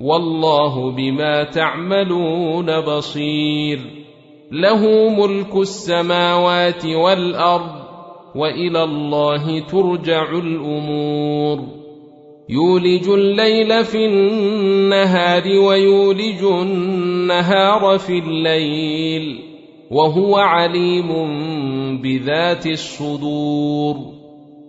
والله بما تعملون بصير. له ملك السماوات والأرض وإلى الله ترجع الأمور. يولج الليل في النهار ويولج النهار في الليل وهو عليم بذات الصدور.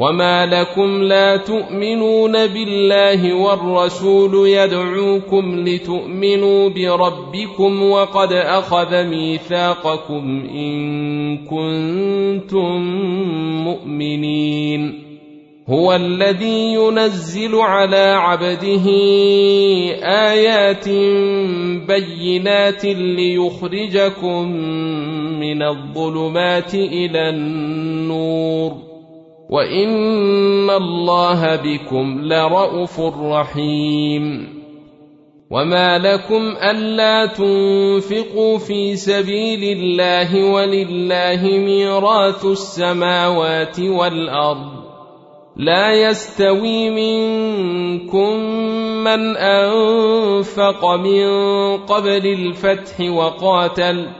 وما لكم لا تؤمنون بالله والرسول يدعوكم لتؤمنوا بربكم وقد اخذ ميثاقكم ان كنتم مؤمنين. هو الذي ينزل على عبده ايات بينات ليخرجكم من الظلمات إلى النور. وان الله بكم لرءوف رحيم وما لكم الا تنفقوا في سبيل الله ولله ميراث السماوات والارض لا يستوي منكم من انفق من قبل الفتح وقاتل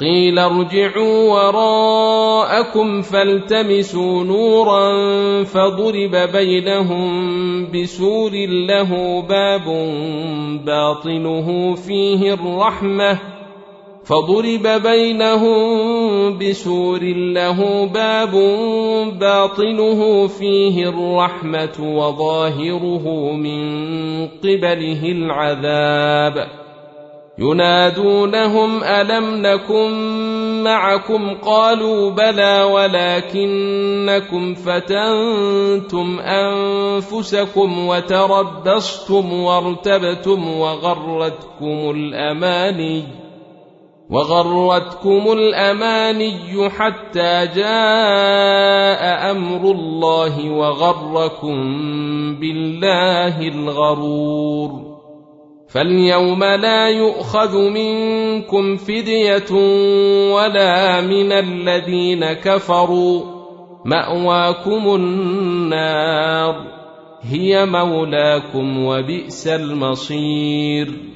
قيل ارجعوا وراءكم فالتمسوا نورا فضرب بينهم بسور له باب باطنه فيه الرحمة فضرب بينهم بسور له باب باطنه فيه الرحمة وظاهره من قبله العذاب ينادونهم ألم نكن معكم؟ قالوا بلى ولكنكم فتنتم أنفسكم وتربصتم وارتبتم وغرتكم الأماني وغرتكم الأماني حتى جاء أمر الله وغركم بالله الغرور. فاليوم لا يؤخذ منكم فدية ولا من الذين كفروا. مأواكم النار. هي مولاكم وبئس المصير.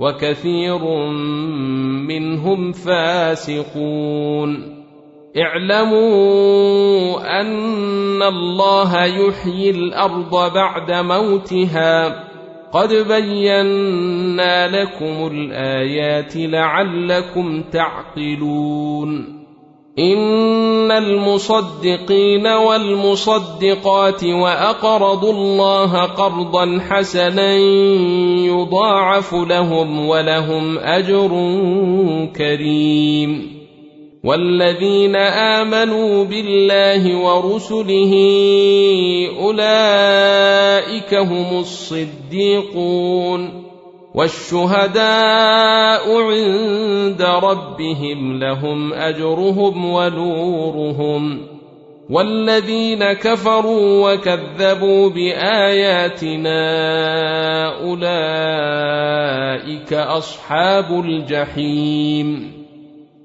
وكثير منهم فاسقون. اعلموا أن الله يحيي الأرض بعد موتها. قد بينا لكم الآيات لعلكم تعقلون. ان المصدقين والمصدقات واقرضوا الله قرضا حسنا يضاعف لهم ولهم اجر كريم والذين امنوا بالله ورسله اولئك هم الصديقون والشهداء عند ربهم لهم أجرهم ونورهم والذين كفروا وكذبوا بآياتنا أولئك أصحاب الجحيم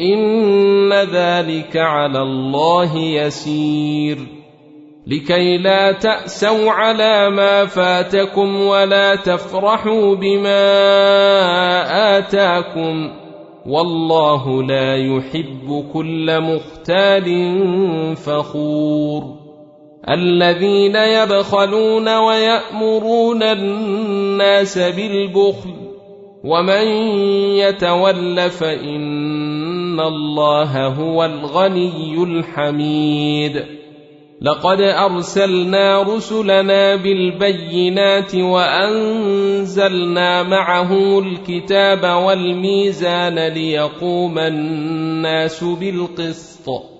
ان ذلك على الله يسير لكي لا تاسوا على ما فاتكم ولا تفرحوا بما اتاكم والله لا يحب كل مختال فخور الذين يبخلون ويامرون الناس بالبخل ومن يتول فان الله هو الغني الحميد لقد ارسلنا رسلنا بالبينات وانزلنا معهم الكتاب والميزان ليقوم الناس بالقسط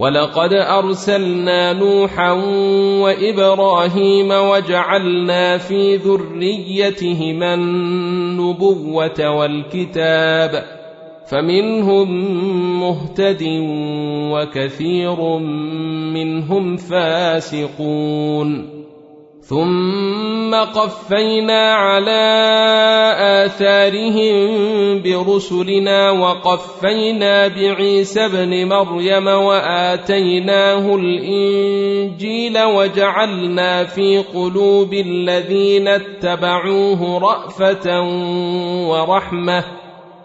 ولقد أرسلنا نوحا وإبراهيم وجعلنا في ذريتهما النبوة والكتاب فمنهم مهتد وكثير منهم فاسقون ثم قفينا على آثارهم برسلنا وقفينا بعيسى ابن مريم وآتيناه الإنجيل وجعلنا في قلوب الذين اتبعوه رأفة ورحمة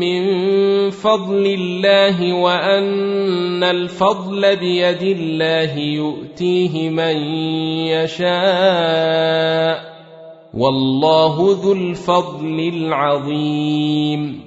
من فضل الله وأن الفضل بيد الله يؤتيه من يشاء. والله ذو الفضل العظيم.